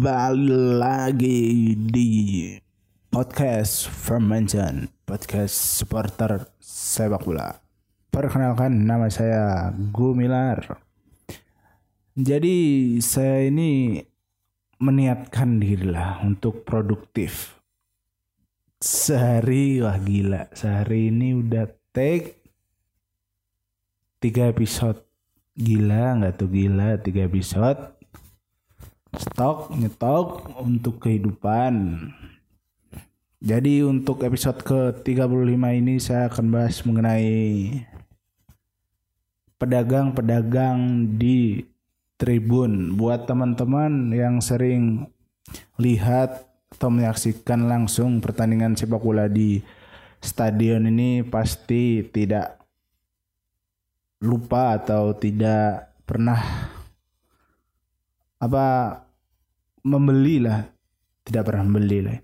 kembali lagi di podcast Fermentation, podcast supporter sepak bola. Perkenalkan nama saya Gumilar. Jadi saya ini meniatkan diri lah untuk produktif. Sehari wah gila, sehari ini udah take tiga episode. Gila nggak tuh gila tiga episode stok nyetok untuk kehidupan. Jadi untuk episode ke-35 ini saya akan bahas mengenai pedagang-pedagang di tribun. Buat teman-teman yang sering lihat atau menyaksikan langsung pertandingan sepak bola di stadion ini pasti tidak lupa atau tidak pernah apa membeli lah tidak pernah membeli lah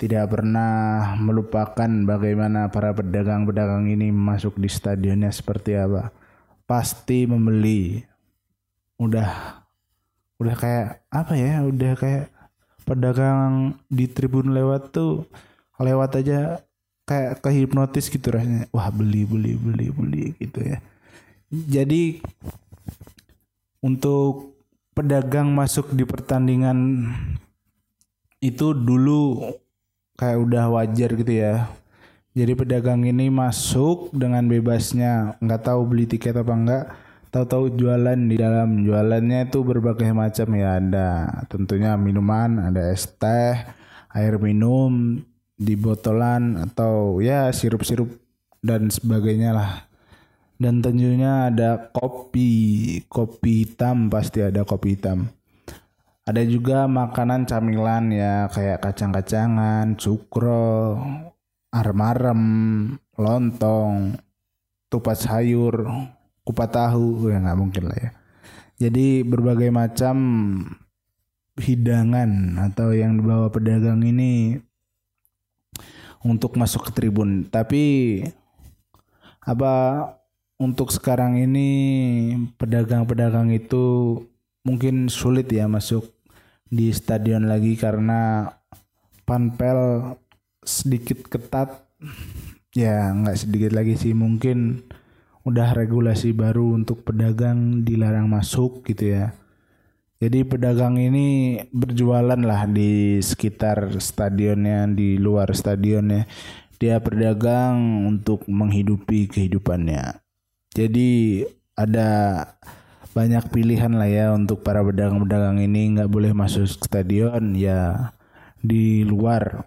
tidak pernah melupakan bagaimana para pedagang-pedagang ini masuk di stadionnya seperti apa. Pasti membeli. Udah udah kayak apa ya udah kayak pedagang di tribun lewat tuh lewat aja kayak kehipnotis gitu rasanya. Wah beli beli beli beli gitu ya. Jadi untuk pedagang masuk di pertandingan itu dulu kayak udah wajar gitu ya. Jadi pedagang ini masuk dengan bebasnya, nggak tahu beli tiket apa enggak, tahu-tahu jualan di dalam jualannya itu berbagai macam ya ada tentunya minuman, ada es teh, air minum di botolan atau ya sirup-sirup dan sebagainya lah dan tentunya ada kopi kopi hitam pasti ada kopi hitam. Ada juga makanan camilan ya kayak kacang-kacangan cukro arem-arem lontong tupat sayur kupat tahu ya nggak mungkin lah ya. Jadi berbagai macam hidangan atau yang dibawa pedagang ini untuk masuk ke tribun. Tapi apa untuk sekarang ini pedagang-pedagang itu mungkin sulit ya masuk di stadion lagi karena panpel sedikit ketat. Ya nggak sedikit lagi sih mungkin udah regulasi baru untuk pedagang dilarang masuk gitu ya. Jadi pedagang ini berjualan lah di sekitar stadionnya di luar stadionnya dia berdagang untuk menghidupi kehidupannya jadi ada banyak pilihan lah ya untuk para pedagang-pedagang ini nggak boleh masuk stadion ya di luar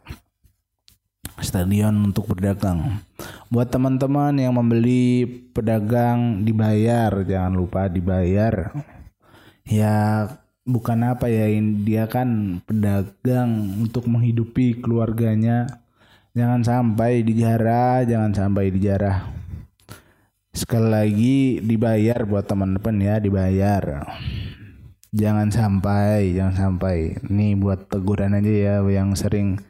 stadion untuk berdagang. Buat teman-teman yang membeli pedagang dibayar, jangan lupa dibayar. Ya bukan apa ya dia kan pedagang untuk menghidupi keluarganya. Jangan sampai dijarah, jangan sampai dijarah sekali lagi dibayar buat teman-teman ya dibayar. Jangan sampai jangan sampai. Ini buat teguran aja ya yang sering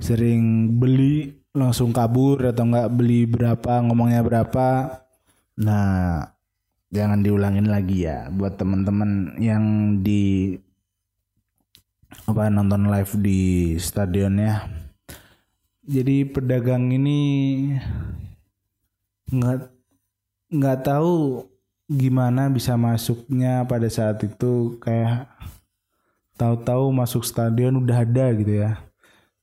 sering beli langsung kabur atau enggak beli berapa ngomongnya berapa. Nah jangan diulangin lagi ya buat teman-teman yang di apa nonton live di stadion ya jadi pedagang ini nggak nggak tahu gimana bisa masuknya pada saat itu. Kayak tahu-tahu masuk stadion udah ada gitu ya.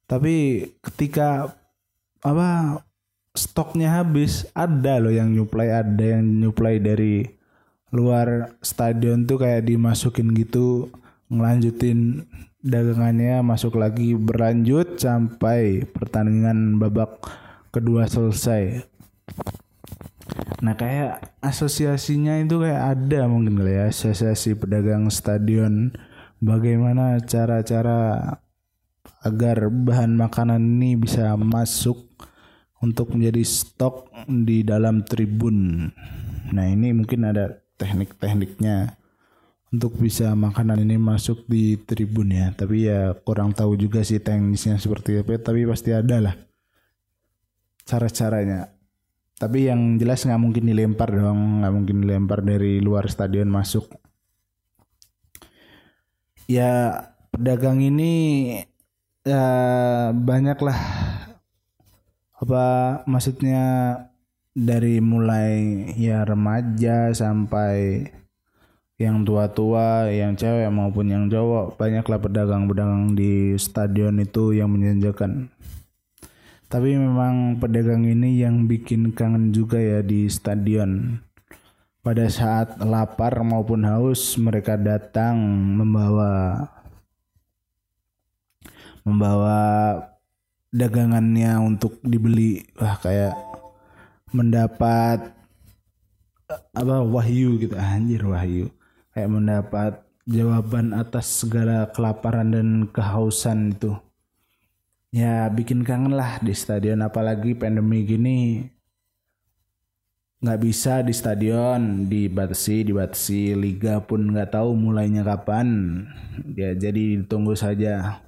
Tapi ketika apa stoknya habis ada loh yang nyuplai ada yang nyuplai dari luar stadion tuh kayak dimasukin gitu ngelanjutin dagangannya masuk lagi berlanjut sampai pertandingan babak kedua selesai Nah kayak asosiasinya itu kayak ada mungkin kali ya asosiasi pedagang stadion bagaimana cara-cara agar bahan makanan ini bisa masuk untuk menjadi stok di dalam tribun. Nah ini mungkin ada teknik-tekniknya untuk bisa makanan ini masuk di tribun ya. Tapi ya kurang tahu juga sih teknisnya seperti apa. Tapi pasti ada lah cara-caranya. Tapi yang jelas nggak mungkin dilempar dong, nggak mungkin dilempar dari luar stadion masuk. ya pedagang ini ya banyaklah apa maksudnya dari mulai ya remaja sampai yang tua-tua, yang cewek maupun yang cowok, banyaklah pedagang-pedagang di stadion itu yang menjanjakan. Tapi memang pedagang ini yang bikin kangen juga ya di stadion. Pada saat lapar maupun haus mereka datang membawa membawa dagangannya untuk dibeli. Wah kayak mendapat apa wahyu gitu anjir wahyu kayak mendapat jawaban atas segala kelaparan dan kehausan itu ya bikin kangen lah di stadion apalagi pandemi gini nggak bisa di stadion dibatasi dibatasi liga pun nggak tahu mulainya kapan ya jadi ditunggu saja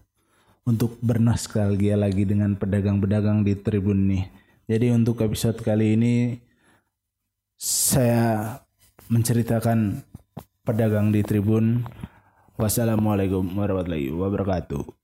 untuk bernostalgia lagi dengan pedagang-pedagang di tribun nih jadi untuk episode kali ini saya menceritakan pedagang di tribun. Wassalamualaikum warahmatullahi wabarakatuh.